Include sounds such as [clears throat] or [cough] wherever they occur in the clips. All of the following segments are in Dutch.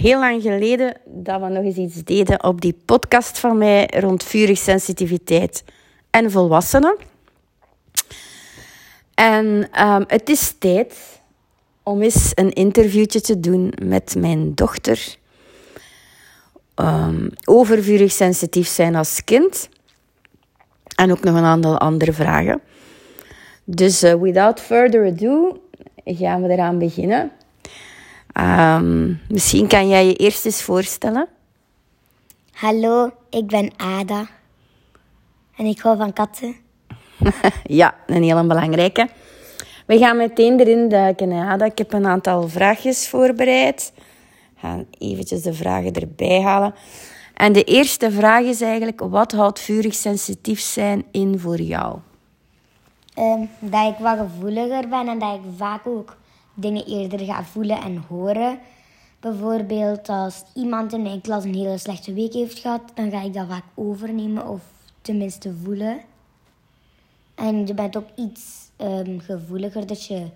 heel lang geleden dat we nog eens iets deden op die podcast van mij rond vurig sensitiviteit en volwassenen. En ehm, het is tijd om eens een interviewtje te doen met mijn dochter um, over vurig sensitief zijn als kind. En ook nog een aantal andere vragen. Dus uh, without further ado gaan we eraan beginnen. Um, misschien kan jij je eerst eens voorstellen. Hallo, ik ben Ada. En ik hou van katten. [laughs] ja, een hele belangrijke. We gaan meteen erin duiken, Ada. Ik heb een aantal vraagjes voorbereid. We gaan eventjes de vragen erbij halen. En de eerste vraag is eigenlijk, wat houdt vurig sensitief zijn in voor jou? Um, dat ik wat gevoeliger ben en dat ik vaak ook dingen eerder ga voelen en horen. Bijvoorbeeld als iemand in mijn klas een hele slechte week heeft gehad, dan ga ik dat vaak overnemen of tenminste voelen. En je bent ook iets um, gevoeliger, dus je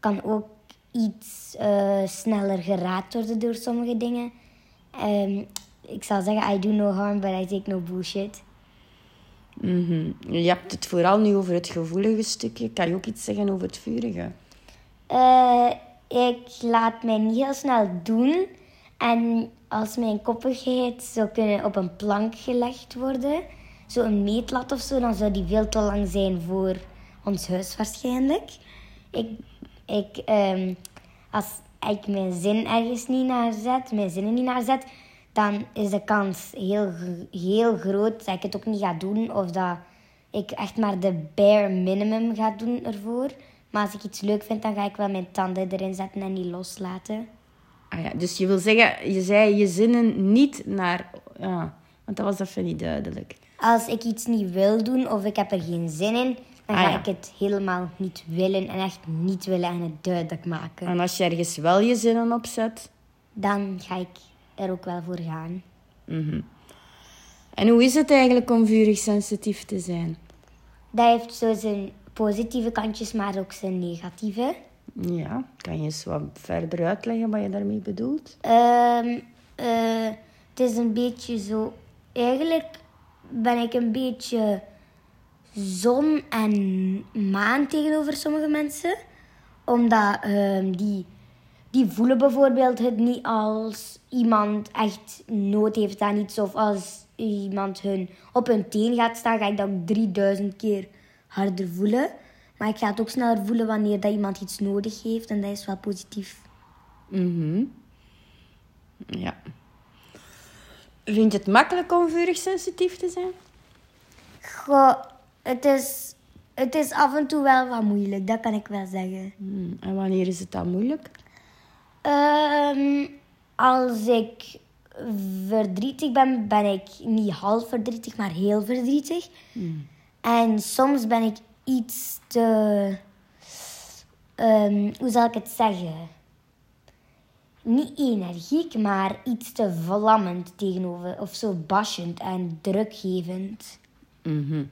kan ook iets uh, sneller geraakt worden door sommige dingen. Um, ik zal zeggen, I do no harm, but I take no bullshit. Mm. Je hebt het vooral nu over het gevoelige stukje. Kan je ook iets zeggen over het vurige? Uh, ik laat mij niet heel snel doen. En als mijn koppigheid zou kunnen op een plank gelegd worden, zo'n meetlat of zo, dan zou die veel te lang zijn voor ons huis waarschijnlijk. Ik, ik, um, als ik mijn zin ergens niet naar zet, mijn zinnen niet naar zet, dan is de kans heel, heel groot dat ik het ook niet ga doen. Of dat ik echt maar de bare minimum ga doen ervoor. Maar als ik iets leuk vind, dan ga ik wel mijn tanden erin zetten en niet loslaten. Ah ja, dus je wil zeggen, je zei je zinnen niet naar... Ja, want dat was even niet duidelijk. Als ik iets niet wil doen of ik heb er geen zin in, dan ah ga ik het helemaal niet willen en echt niet willen en het duidelijk maken. En als je ergens wel je zinnen op zet? Dan ga ik er ook wel voor gaan. Mm En hoe is het eigenlijk om vurig sensitief te zijn? Dat heeft zo zijn positieve kantjes, maar ook zijn negatieve. Ja, kan je eens wat verder uitleggen wat je daarmee bedoelt? Um, uh, het is een beetje zo... Eigenlijk ben ik een beetje zon en maan tegenover sommige mensen. Omdat um, die, die voelen bijvoorbeeld het niet als iemand echt nood heeft aan iets. Of als iemand hun op hun teen gaat staan, ga ik dat 3000 keer harder voelen. Maar ik ga het ook sneller voelen wanneer dat iemand iets nodig heeft. En dat is wel positief. Mhm. ja. Vind je het makkelijk om vurig sensitief te zijn? Goh, het is, het is af en toe wel wat moeilijk. Dat kan ik wel zeggen. Hmm. En wanneer is het dan moeilijk? Um, als ik verdrietig ben, ben ik niet half verdrietig, maar heel verdrietig. Hmm. En soms ben ik iets te. Um, hoe zal ik het zeggen? Niet energiek, maar iets te vlammend tegenover. Of zo basjend en drukgevend. Mm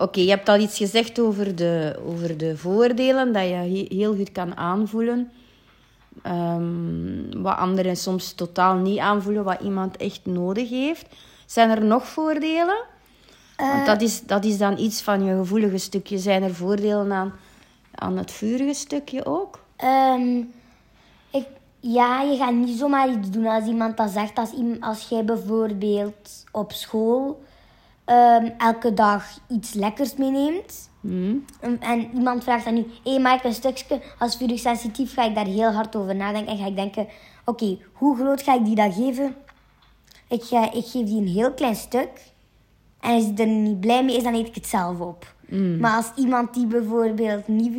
Oké, je hebt al iets gezegd over de, over de voordelen, dat je heel goed kan aanvoelen. Um, wat anderen soms totaal niet aanvoelen, wat iemand echt nodig heeft. Zijn er nog voordelen? Want dat is, dat is dan iets van je gevoelige stukje. Zijn er voordelen aan, aan het vurige stukje ook? Um, ik, ja, je gaat niet zomaar iets doen als iemand dat zegt. Als, als jij bijvoorbeeld op school um, elke dag iets lekkers meeneemt. Mm. En iemand vraagt dan nu, hé, hey, maak een stukje. Als vurig sensitief ga ik daar heel hard over nadenken. En ga ik denken, oké, okay, hoe groot ga ik die dan geven? Ik, ga, ik geef die een heel klein stuk. En als hij er niet blij mee is, dan eet ik het zelf op. Mm. Maar als iemand die bijvoorbeeld niet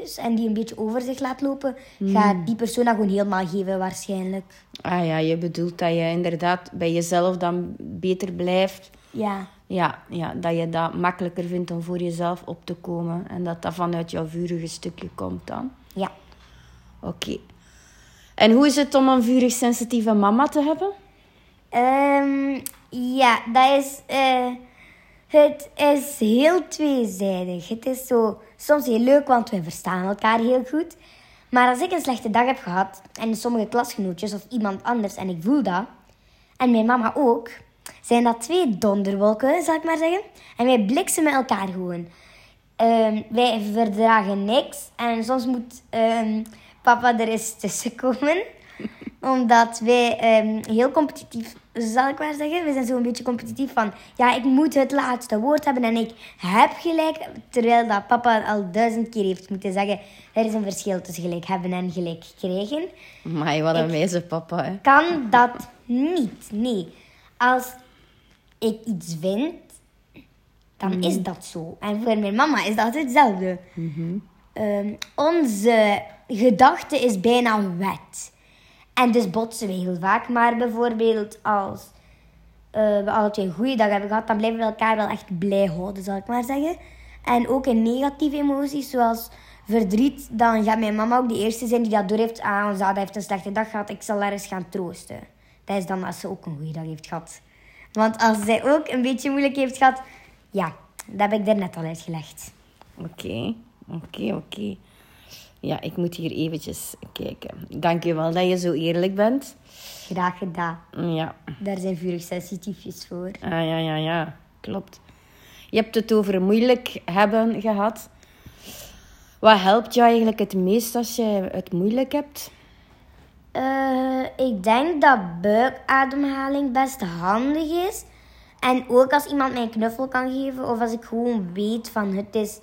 is en die een beetje over zich laat lopen, mm. gaat die persoon dat gewoon helemaal geven waarschijnlijk. Ah ja, je bedoelt dat je inderdaad bij jezelf dan beter blijft. Ja. Ja, ja, dat je dat makkelijker vindt om voor jezelf op te komen. En dat dat vanuit jouw vurige stukje komt dan. Ja. Oké. En hoe is het om een vurig sensitieve mama te hebben? Um, ja, dat is... Uh, het is heel tweezijdig. Het is zo soms heel leuk, want we verstaan elkaar heel goed. Maar als ik een slechte dag heb gehad en sommige klasgenootjes of iemand anders en ik voel dat, en mijn mama ook, zijn dat twee donderwolken, zal ik maar zeggen. En wij bliksemen elkaar gewoon. Ehm, wij verdragen niks en soms moet ehm, papa er eens tussenkomen. [laughs] Omdat wij ehm, heel competitief, zal ik maar zeggen. We zijn zo'n beetje competitief van, ja, ik moet het laatste woord hebben en ik heb gelijk. Terwijl dat papa al duizend keer heeft moeten zeggen, er is een verschil tussen gelijk hebben en gelijk krijgen. Maar wat een wijze papa, hè. Kan dat niet, nee. Als ik iets vind, dan is dat zo. En voor mijn mama is dat hetzelfde. Ehm, onze gedachte is bijna wet. En dus botsen we heel vaak. Maar bijvoorbeeld als eh, we altijd een goede dag hebben gehad, dan blijven we elkaar wel echt blij houden, zal ik maar zeggen. En ook in negatieve emoties, zoals verdriet, dan gaat mijn mama ook de eerste zijn die dat door heeft. Ah, onze Ada heeft een slechte dag gehad, ik zal haar eens gaan troosten. Dat is dan als ze ook een goede dag heeft gehad. Want als zij ook een beetje moeilijk heeft gehad, ja, dat heb ik net al uitgelegd. Oké, oké, oké. Ja, ik moet hier eventjes kijken. Dank je wel dat je zo eerlijk bent. Graag gedaan. Ja, Daar zijn vurig sensitiefjes voor. ah, ja, ja, ja, klopt. Je hebt het over moeilijk hebben gehad. Wat helpt jou eigenlijk het meest als je het moeilijk hebt? Eh, ik denk dat buikademhaling best handig is. En ook als iemand mij een knuffel kan geven. Of als ik gewoon weet van het is...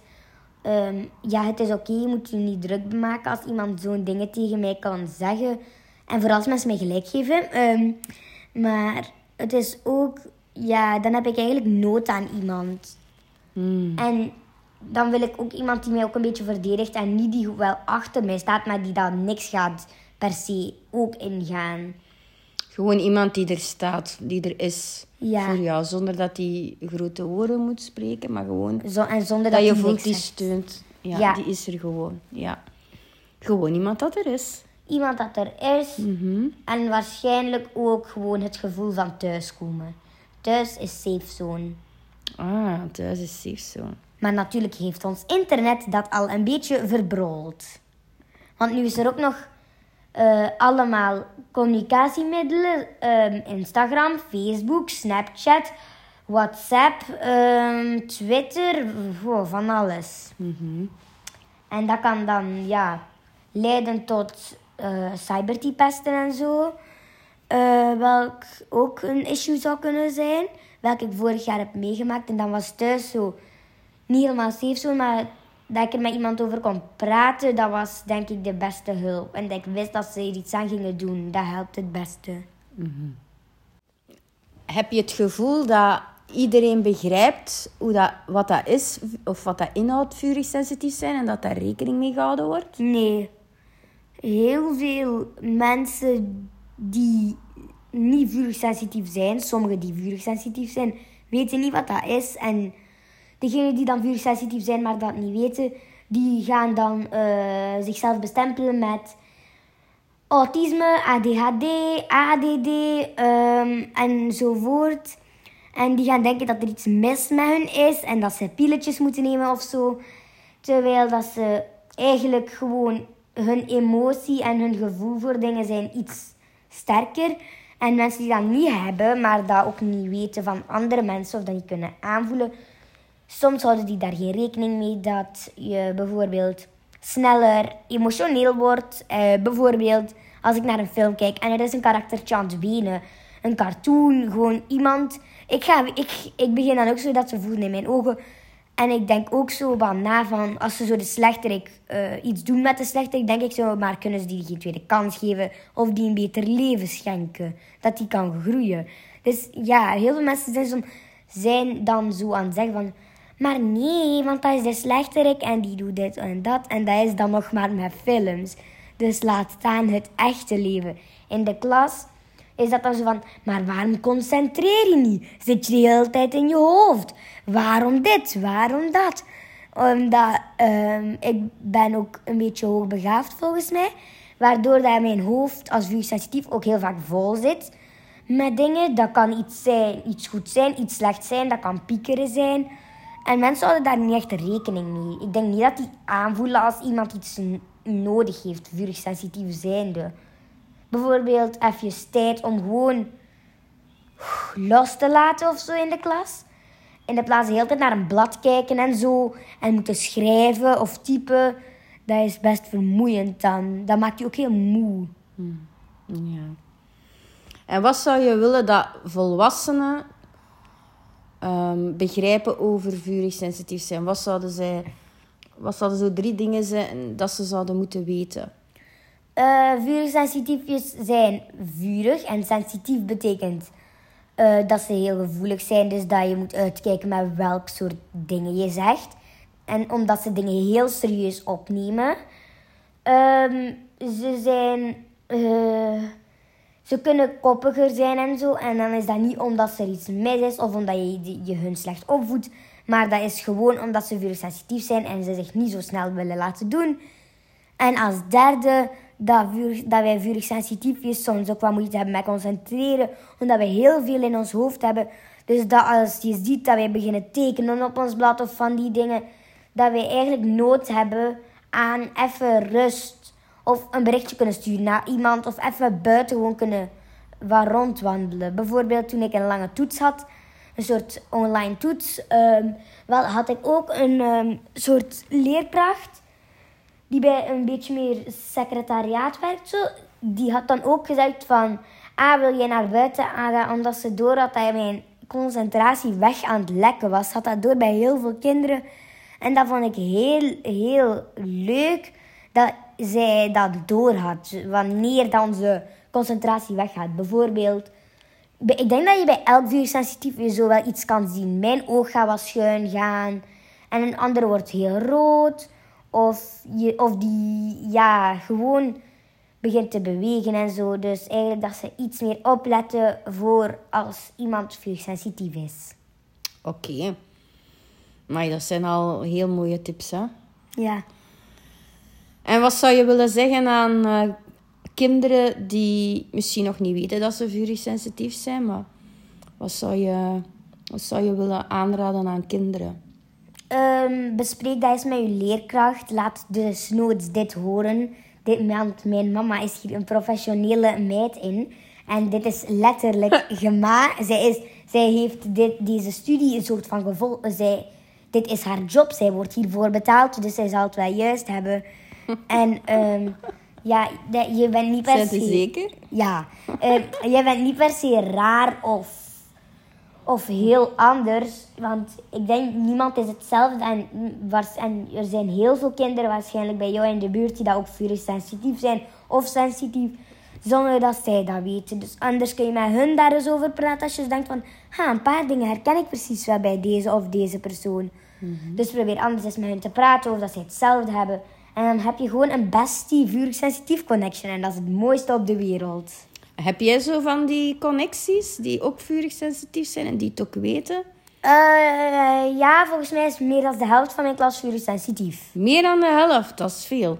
ehm, ja, het is oké, je moet je niet druk maken. Als iemand zo'n dingen tegen mij kan zeggen. En vooral als mensen mij gelijk geven. Ehm, maar het is ook... Ja, dan heb ik eigenlijk nood aan iemand. En dan wil ik ook iemand die mij ook een beetje verdedigt. En niet die wel achter mij staat, maar die dan niks gaat per se ook ingaan. Gewoon iemand die er staat, die er is Ja. voor jou. Zonder dat hij grote woorden moet spreken, maar gewoon Zo, en zonder dat, dat je voelt die steunt. Ja, Ja. die is er gewoon. Ja. Gewoon iemand dat er is. Iemand dat er is. Mhm. En waarschijnlijk ook gewoon het gevoel van thuiskomen. Thuis is safe zone. Ah, thuis is safe zone. Maar natuurlijk heeft ons internet dat al een beetje verbrold. Want nu is er ook nog eh, allemaal communicatiemiddelen. ehm, Instagram, Facebook, Snapchat, WhatsApp, ehm, Twitter, wow, van alles. En dat kan dan ja, leiden tot eh cybertypesten en zo. Eh, welk ook een issue zou kunnen zijn. Welk ik vorig jaar heb meegemaakt. En dan was thuis zo niet helemaal safe zo, maar dat ik er met iemand over kon praten, dat was denk ik de beste hulp. En dat ik wist dat ze er iets aan gingen doen, dat helpt het beste. Heb je het gevoel dat iedereen begrijpt hoe dat, wat dat is, of wat dat inhoudt, vurig sensitief zijn, en dat daar rekening mee gehouden wordt? Nee. Heel veel mensen die niet vurig sensitief zijn, sommigen die vurig sensitief zijn, weten niet wat dat is. En degenen die dan vurig sensitief zijn, maar dat niet weten, die gaan dan eh, zichzelf bestempelen met autisme, ADHD, ADD ehm, enzovoort. En die gaan denken dat er iets mis met hun is en dat ze pilletjes moeten nemen of zo. Terwijl dat ze eigenlijk gewoon hun emotie en hun gevoel voor dingen zijn iets sterker. En mensen die dat niet hebben, maar dat ook niet weten van andere mensen of dat niet kunnen aanvoelen. Soms houden die daar geen rekening mee dat je bijvoorbeeld sneller emotioneel wordt. Eh, bijvoorbeeld als ik naar een film kijk en er is een karaktertje aan het wenen. Een cartoon, gewoon iemand. Ik, ga, ik, ik begin dan ook zo dat ze voelen in mijn ogen. En ik denk ook zo van na van, als ze zo de slechterik eh, iets doen met de slechterik, denk ik zo, maar kunnen ze die geen tweede kans geven of die een beter leven schenken, dat die kan groeien. Dus ja, heel veel mensen zijn, zo, zijn dan zo aan het zeggen van, maar nee, want dat is de slechterik en die doet dit en dat en dat is dan nog maar met films. Dus laat staan het echte leven. In de klas is dat dan zo van, maar waarom concentreer je niet? Zit je de hele tijd in je hoofd? Waarom dit? Waarom dat? Omdat ehm, ik ben ook een beetje hoogbegaafd volgens mij. Waardoor dat mijn hoofd als vuursensitief ook heel vaak vol zit. Met dingen, dat kan iets zijn, iets goed zijn, iets slecht zijn, dat kan piekeren zijn. En mensen houden daar niet echt rekening mee. Ik denk niet dat die aanvoelen als iemand iets nodig heeft, vurig sensitief zijnde. Bijvoorbeeld even tijd om gewoon los te laten of zo in de klas. In de plaats de hele tijd naar een blad kijken en zo. En moeten schrijven of typen. Dat is best vermoeiend dan. Dat maakt je ook heel moe. Ja. En wat zou je willen dat volwassenen ehm, begrijpen over vurig sensitief zijn? Wat zouden zij... Wat zouden zo drie dingen zijn dat ze zouden moeten weten? Eh vurig sensitiefjes zijn vurig. En sensitief betekent eh, dat ze heel gevoelig zijn. Dus dat je moet uitkijken met welk soort dingen je zegt. En omdat ze dingen heel serieus opnemen. Ehm, ze zijn... eh, ze kunnen koppiger zijn en zo. En dan is dat niet omdat er iets mis is of omdat je, je hun slecht opvoedt. Maar dat is gewoon omdat ze vurig sensitief zijn en ze zich niet zo snel willen laten doen. En als derde, dat, vurig, dat wij soms ook wat moeite hebben met concentreren. Omdat we heel veel in ons hoofd hebben. Dus dat als je ziet dat wij beginnen tekenen op ons blad of van die dingen, dat wij eigenlijk nood hebben aan even rust. Of een berichtje kunnen sturen naar iemand. Of even buiten gewoon kunnen wat rondwandelen. Bijvoorbeeld toen ik een lange toets had, een soort online toets, ehm, wel, had ik ook een ehm, soort leerkracht die bij een beetje meer secretariaat werkt. Zo. Die had dan ook gezegd van, ah, wil jij naar buiten gaan? Omdat ze door had dat mijn concentratie weg aan het lekken was. Had dat door bij heel veel kinderen. En dat vond ik heel, heel leuk dat zij dat door had. Wanneer dan onze concentratie weggaat. Bijvoorbeeld, bij- ik denk dat je bij elk vuursensitief zo wel iets kan zien. Mijn oog gaat wat schuin gaan. En een andere wordt heel rood. Of, je, of die ja, gewoon begint te bewegen en zo. Dus eigenlijk dat ze iets meer opletten voor als iemand vuursensitief is. Oké. Maar dat zijn al heel mooie tips, hè? Ja. En wat zou je willen zeggen aan eh, kinderen die misschien nog niet weten dat ze vurig sensitief zijn, maar wat zou je, wat zou je willen aanraden aan kinderen? Ehm, bespreek dat eens met je leerkracht. Laat dus nooit dit horen. Dit, want mijn mama is hier een professionele meid in. En dit is letterlijk [laughs] gema. Zij, is, zij heeft dit, deze studie een soort van gevolg. Zij, dit is haar job. Zij wordt hiervoor betaald. Dus zij zal het wel juist hebben. En ehm, ja, je bent niet per se... ze zeker? Ja. Ehm, jij bent niet per se raar of of heel anders. Want ik denk niemand is hetzelfde. En, en er zijn heel veel kinderen waarschijnlijk bij jou in de buurt die dat ook vurig sensitief zijn of sensitief. Zonder dat zij dat weten. Dus anders kun je met hun daar eens over praten. Als je denkt van, ha, een paar dingen herken ik precies wel bij deze of deze persoon. Dus probeer anders eens met hun te praten of dat zij hetzelfde hebben. En dan heb je gewoon een bestie vurig sensitief connection. En dat is het mooiste op de wereld. Heb jij zo van die connecties die ook vurig sensitief zijn en die het ook weten? Eh, ja, volgens mij is meer dan de helft van mijn klas vurig sensitief. Meer dan de helft, dat is veel.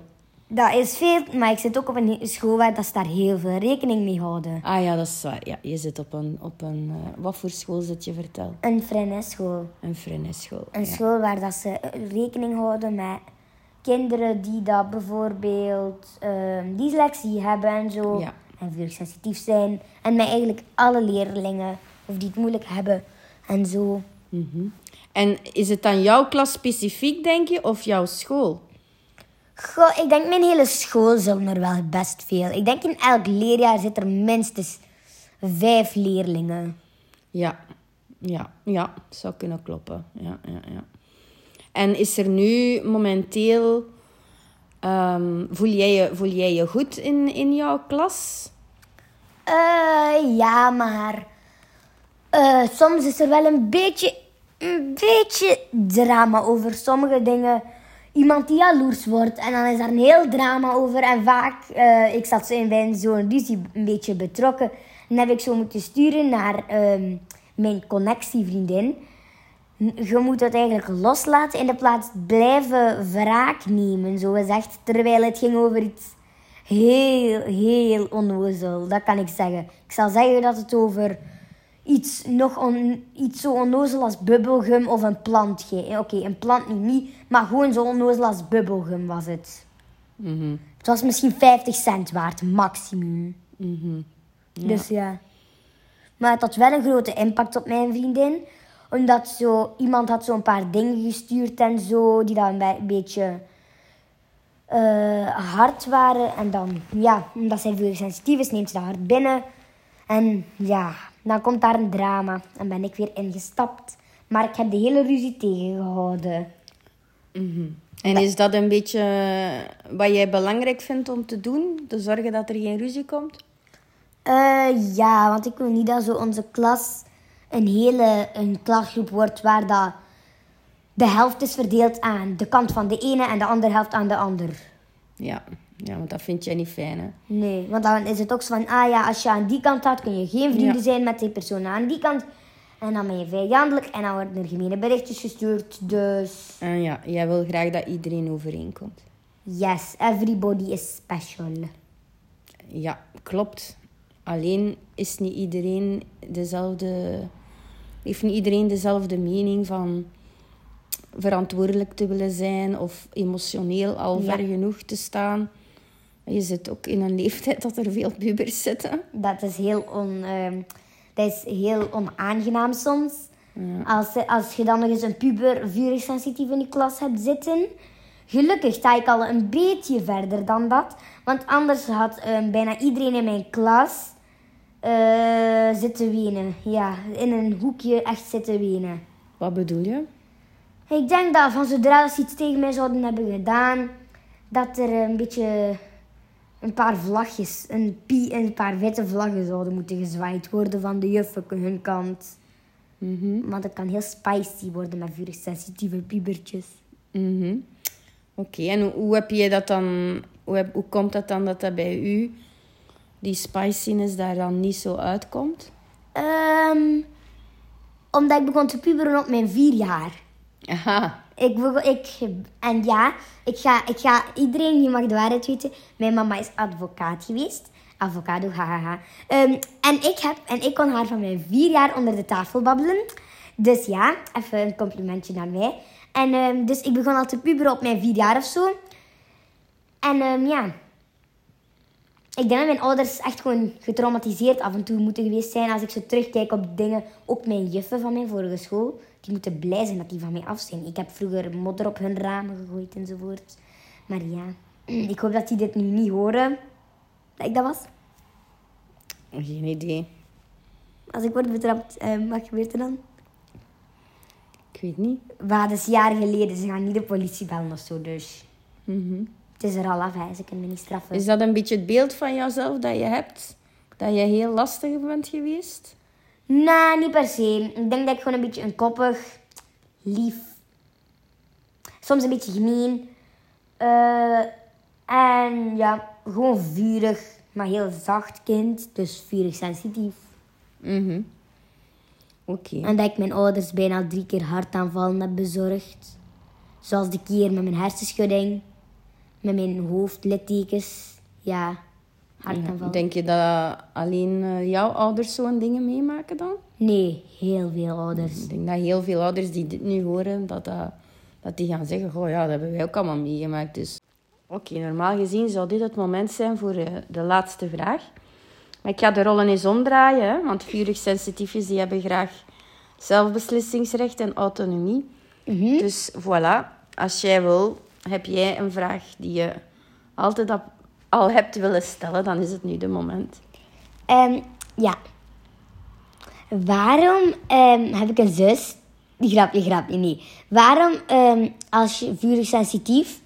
Dat is veel, maar ik zit ook op een school waar dat ze daar heel veel rekening mee houden. Ah ja, dat is waar. Ja, je zit op een... Op een eh, wat voor school zit je, vertel? Een school. Een Frenneschool. Een ja. school waar dat ze rekening houden met kinderen die dat bijvoorbeeld ehm, dyslexie hebben en zo. Ja. En vurig sensitief zijn. En met eigenlijk alle leerlingen, of die het moeilijk hebben en zo. Mhm. En is het dan jouw klas specifiek, denk je, of jouw school? Goh, ik denk mijn hele school zullen er wel best veel. Ik denk in elk leerjaar zit er minstens vijf leerlingen. Ja, ja, ja, zou kunnen kloppen. Ja, ja, ja. En is er nu momenteel... ehm, voel, jij je, voel jij je goed in, in jouw klas? Eh, ja, maar eh, soms is er wel een beetje, een beetje drama over sommige dingen. Iemand die jaloers wordt en dan is daar een heel drama over. En vaak, eh, ik zat zo in bij zo'n ruzie een beetje betrokken. En heb ik zo moeten sturen naar ehm, mijn connectievriendin. Je moet het eigenlijk loslaten in de plaats blijven wraak nemen, zo gezegd. Terwijl het ging over iets heel, heel onnozel. Dat kan ik zeggen. Ik zal zeggen dat het over iets, nog on, iets zo onnozel als bubbelgum of een plant ging. Oké, een plant nu niet, maar gewoon zo onnozel als bubbelgum was het. Het was misschien 50 cent waard, maximum. Dus ja. Maar het had wel een grote impact op mijn vriendin. Omdat zo, iemand had zo'n paar dingen gestuurd en zo, die dan een be- een beetje eh, hard waren. En dan, ja, omdat zij veel sensitief is, neemt ze dat hard binnen. En ja, dan komt daar een drama. En ben ik weer ingestapt. Maar ik heb de hele ruzie tegengehouden. En is dat een beetje wat jij belangrijk vindt om te doen? Te zorgen dat er geen ruzie komt? Eh, ja, want ik wil niet dat zo onze klas een hele een wordt waar dat de helft is verdeeld aan de kant van de ene en de andere helft aan de ander. Ja, ja want dat vind jij niet fijn, hè? Nee, want dan is het ook zo van, ah ja, als je aan die kant staat, kun je geen vrienden Ja. zijn met die persoon aan die kant. En dan ben je vijandelijk en dan worden er gemene berichtjes gestuurd. Dus En ja, jij wil graag dat iedereen overeenkomt. yes, everybody is special. Ja, klopt. Alleen is niet iedereen dezelfde... Heeft niet iedereen dezelfde mening van verantwoordelijk te willen zijn of emotioneel al Ja. ver genoeg te staan. Je zit ook in een [laughs] leeftijd dat er veel pubers zitten. Dat is heel, on, ehm, dat is heel onaangenaam soms. Als, als je dan nog eens een puber vurig sensitief in je klas hebt zitten. Gelukkig sta ik al een beetje verder dan dat. Want anders had ehm, bijna iedereen in mijn klas eh, zitten wenen. Ja, in een hoekje echt zitten wenen. Wat bedoel je? Ik denk dat van zodra ze iets tegen mij zouden hebben gedaan, dat er een beetje een paar vlagjes, een, pie, een paar witte vlaggen zouden moeten gezwaaid worden van de juffen hun kant. Want het kan heel spicy worden met vurig sensitieve pubertjes. Mhm. Oké, en hoe, heb je dat dan... Hoe, heb- hoe komt het dan dat dat bij u, die spiciness, daar dan niet zo uitkomt? Ehm, omdat ik begon te puberen op mijn vier jaar. Aha. Ik, begon- ik, en ja, ik ga, ik ga iedereen, je mag de waarheid weten. Mijn mama is advocaat geweest. Avocado, hahaha. Ehm, en, ik heb, en ik kon haar van mijn vier jaar onder de tafel babbelen. Dus ja, even een complimentje naar mij. En ehm, dus ik begon al te puberen op mijn vier jaar of zo. En ja, ik denk dat mijn ouders echt gewoon getraumatiseerd af en toe moeten geweest zijn. Als ik zo terugkijk op dingen, ook mijn juffen van mijn vorige school, die moeten blij zijn dat die van mij af zijn. Ik heb vroeger modder op hun ramen gegooid enzovoort. Maar ja, [clears throat] ik hoop dat die dit nu niet horen, dat ik dat was. Geen idee. Als ik word betrapt, eh, wat gebeurt er dan? Ik weet niet. Waar dat is jaren geleden, ze gaan niet de politie bellen of zo, dus Mhm. Het is er al af, hè. ze kunnen me niet straffen. Is dat een beetje het beeld van jezelf dat je hebt? Dat je heel lastig bent geweest? Nee, niet per se. Ik denk dat ik gewoon een beetje een koppig, lief, soms een beetje gemeen. eh, en ja, gewoon vurig, maar heel zacht kind. Dus vurig sensitief. Mhm. Oké. En dat ik mijn ouders bijna drie keer hartaanvallen heb bezorgd. Zoals de keer met mijn hersenschudding, met mijn hoofdlittekens. Ja, hartaanval. Denk je dat alleen eh, jouw ouders zo'n dingen meemaken dan? Nee, heel veel ouders. Ik denk dat heel veel ouders die dit nu horen, dat, dat, dat die gaan zeggen, oh ja, dat hebben wij ook allemaal meegemaakt. Dus. Oké, normaal gezien zou dit het moment zijn voor eh, de laatste vraag. Maar ik ga de rollen eens omdraaien, hè, want vurig sensitiefjes die hebben graag zelfbeslissingsrecht en autonomie. Dus voilà, als jij wil, heb jij een vraag die je altijd al- hebt willen stellen, dan is het nu de moment. Ehm, ja. Waarom ehm, heb ik een zus? Grapje, grapje, nee. Waarom, ehm, als je vurig sensitief,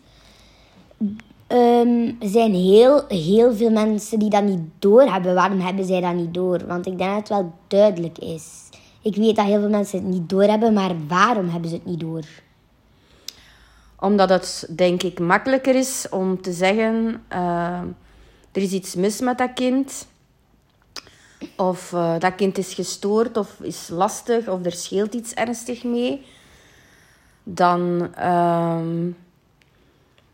zijn heel, heel veel mensen die dat niet doorhebben. Waarom hebben zij dat niet door? Want ik denk dat het wel duidelijk is. Ik weet dat heel veel mensen het niet doorhebben, maar waarom hebben ze het niet door? Omdat het, denk ik, makkelijker is om te zeggen... eh, er is iets mis met dat kind. Of eh, dat kind is gestoord of is lastig. Of er scheelt iets ernstig mee. Dan... ehm,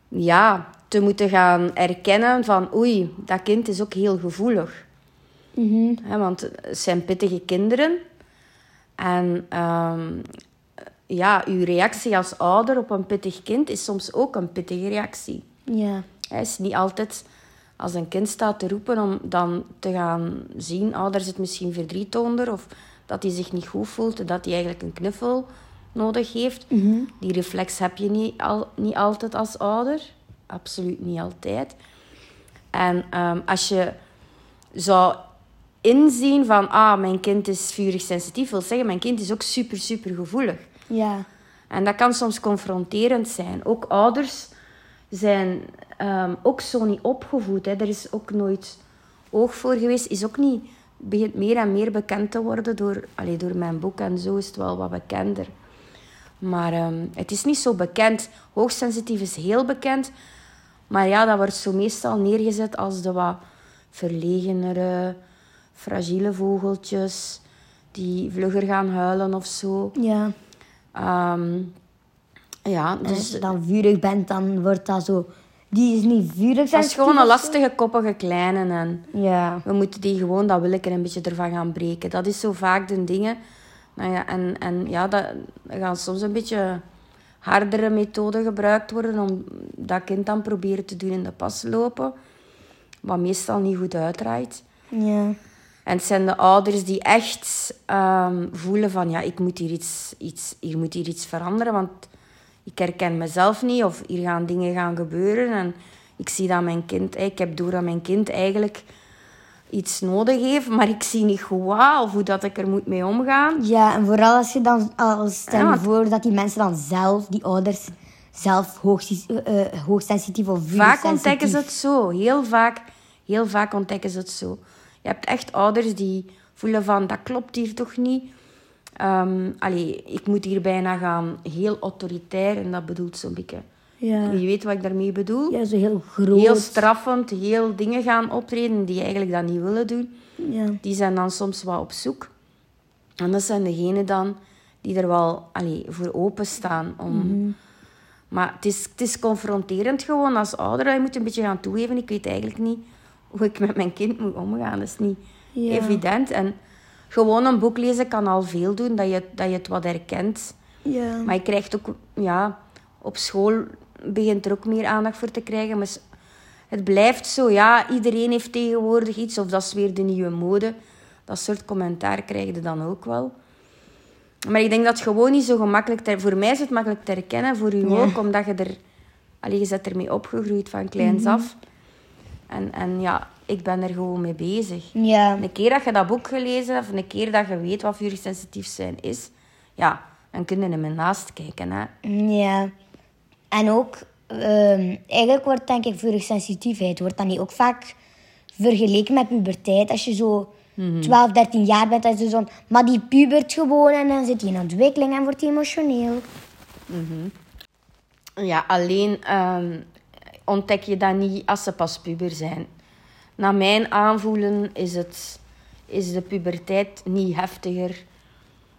ja, te moeten gaan erkennen van... Oei, dat kind is ook heel gevoelig. Hè, want het zijn pittige kinderen. En ehm, ja, uw reactie als ouder op een pittig kind is soms ook een pittige reactie. Ja. Het is niet altijd als een kind staat te roepen om dan te gaan zien, oh, daar zit misschien verdriet onder, of dat hij zich niet goed voelt, dat hij eigenlijk een knuffel nodig heeft. Die reflex heb je niet, al, niet altijd als ouder. Absoluut niet altijd. En ehm, als je zou inzien van, ah, mijn kind is vurig sensitief, wil zeggen, mijn kind is ook super, super gevoelig. Ja. En dat kan soms confronterend zijn. Ook ouders zijn ehm, ook zo niet opgevoed. Hè. Er is ook nooit oog voor geweest. Is ook niet, begint meer en meer bekend te worden door, allee, door mijn boek. En zo is het wel wat bekender. Maar ehm, het is niet zo bekend. Hoogsensitief is heel bekend. Maar ja, dat wordt zo meestal neergezet als de wat verlegenere, fragiele vogeltjes. Die vlugger gaan huilen of zo. Ja. Ehm, ja, En als dus je dan vurig bent, dan wordt dat zo... Die is niet vurig. dat is gewoon een lastige, koppige kleine. En Ja. we moeten die gewoon dat willeke een beetje ervan gaan breken. Dat is zo vaak de dingen. Nou ja, en, en ja, dat, gaan soms een beetje hardere methoden gebruikt worden om dat kind dan proberen te doen in de pas lopen. Wat meestal niet goed uitdraait. Ja. En het zijn de ouders die echt ehm, voelen van... Ja, ik moet hier iets, iets, hier moet hier iets veranderen, want ik herken mezelf niet. Of hier gaan dingen gaan gebeuren. En ik zie dat mijn kind... Ik heb door dat mijn kind eigenlijk iets nodig heeft, maar ik zie niet goed wat of hoe dat ik er moet mee omgaan. Ja, en vooral als je dan... Als, stel je voor dat die mensen dan zelf, die ouders, zelf hoogsis- eh, eh, hoogsensitief of vurig Vaak ontdekken ze het zo. Heel vaak, heel vaak ontdekken ze het zo. Je hebt echt ouders die voelen van, dat klopt hier toch niet. Allee, ik moet hier bijna gaan heel autoritair, en dat bedoelt zo'n beetje... Ja. Je weet wat ik daarmee bedoel? Ja, zo heel groot. Heel straffend, heel dingen gaan optreden die eigenlijk dat niet willen doen. Ja. Die zijn dan soms wat op zoek. En dat zijn degenen dan die er wel allee, voor openstaan. Om... Maar het is, het is confronterend gewoon als ouder. Je moet een beetje gaan toegeven. Ik weet eigenlijk niet hoe ik met mijn kind moet omgaan. Dat is niet Ja. evident. En gewoon een boek lezen kan al veel doen, dat je, dat je het wat herkent. Ja. Maar je krijgt ook, ja, op school begint er ook meer aandacht voor te krijgen. Maar het blijft zo, ja, iedereen heeft tegenwoordig iets, of dat is weer de nieuwe mode. Dat soort commentaar krijg je dan ook wel. Maar ik denk dat het gewoon niet zo gemakkelijk... Te, voor mij is het makkelijk te herkennen, voor u Ja. ook, omdat je er... Allee, je bent ermee opgegroeid van kleins af. En, en ja, ik ben er gewoon mee bezig. Ja. Een keer dat je dat boek gelezen hebt, of een keer dat je weet wat vurig sensitief zijn is, ja, dan kun je er met naast kijken. Hè. Ja. En ook, ehm, eigenlijk wordt denk ik vurig sensitiviteit, wordt dan niet ook vaak vergeleken met puberteit. Als je zo 12, 13 jaar bent, dan is het zo, maar die pubert gewoon en dan zit hij in ontwikkeling en wordt hij emotioneel. Ja, alleen ehm, ontdek je dat niet als ze pas puber zijn. Naar mijn aanvoelen is, het, is de puberteit niet heftiger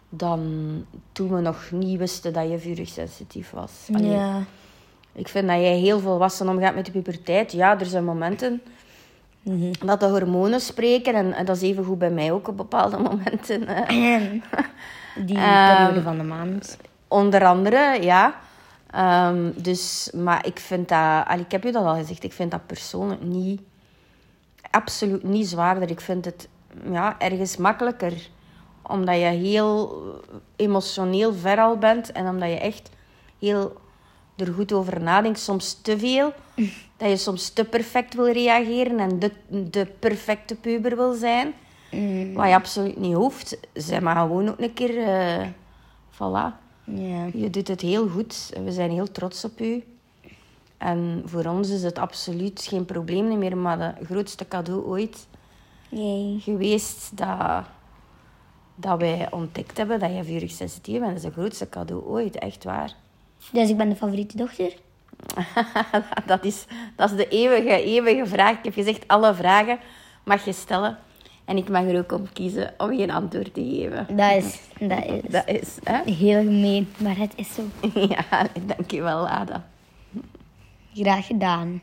dan toen we nog niet wisten dat je vurig sensitief was. Allee, Ja. Ik vind dat jij heel volwassen omgaat met de puberteit. Ja, er zijn momenten dat de hormonen spreken. En, en dat is even goed bij mij ook op bepaalde momenten. [laughs] Die Ehm, periode van de maand. Onder andere, ja. Ehm, dus, maar ik vind dat... allee, ik heb je dat al gezegd. Ik vind dat persoonlijk niet... Absoluut niet zwaarder. Ik vind het ja, ergens makkelijker. Omdat je heel emotioneel ver al bent. En omdat je echt heel er goed over nadenkt. Soms te veel. [laughs] Dat je soms te perfect wil reageren. En de, de perfecte puber wil zijn. Wat je absoluut niet hoeft. Zeg maar gewoon ook een keer... eh voilà. Je doet het heel goed. en We zijn heel trots op u. En voor ons is het absoluut geen probleem meer, maar het grootste cadeau ooit geweest dat, dat wij ontdekt hebben dat je vurig sensitief bent. Dat is het grootste cadeau ooit, echt waar. Dus ik ben de favoriete dochter. [laughs] dat, is, dat is de eeuwige, eeuwige vraag. Ik heb gezegd, alle vragen mag je stellen. En ik mag er ook om kiezen om geen antwoord te geven. Dat is, dat is Dat is, hè? heel gemeen, maar het is zo. [laughs] Ja, dankjewel, Ada. Graag gedaan.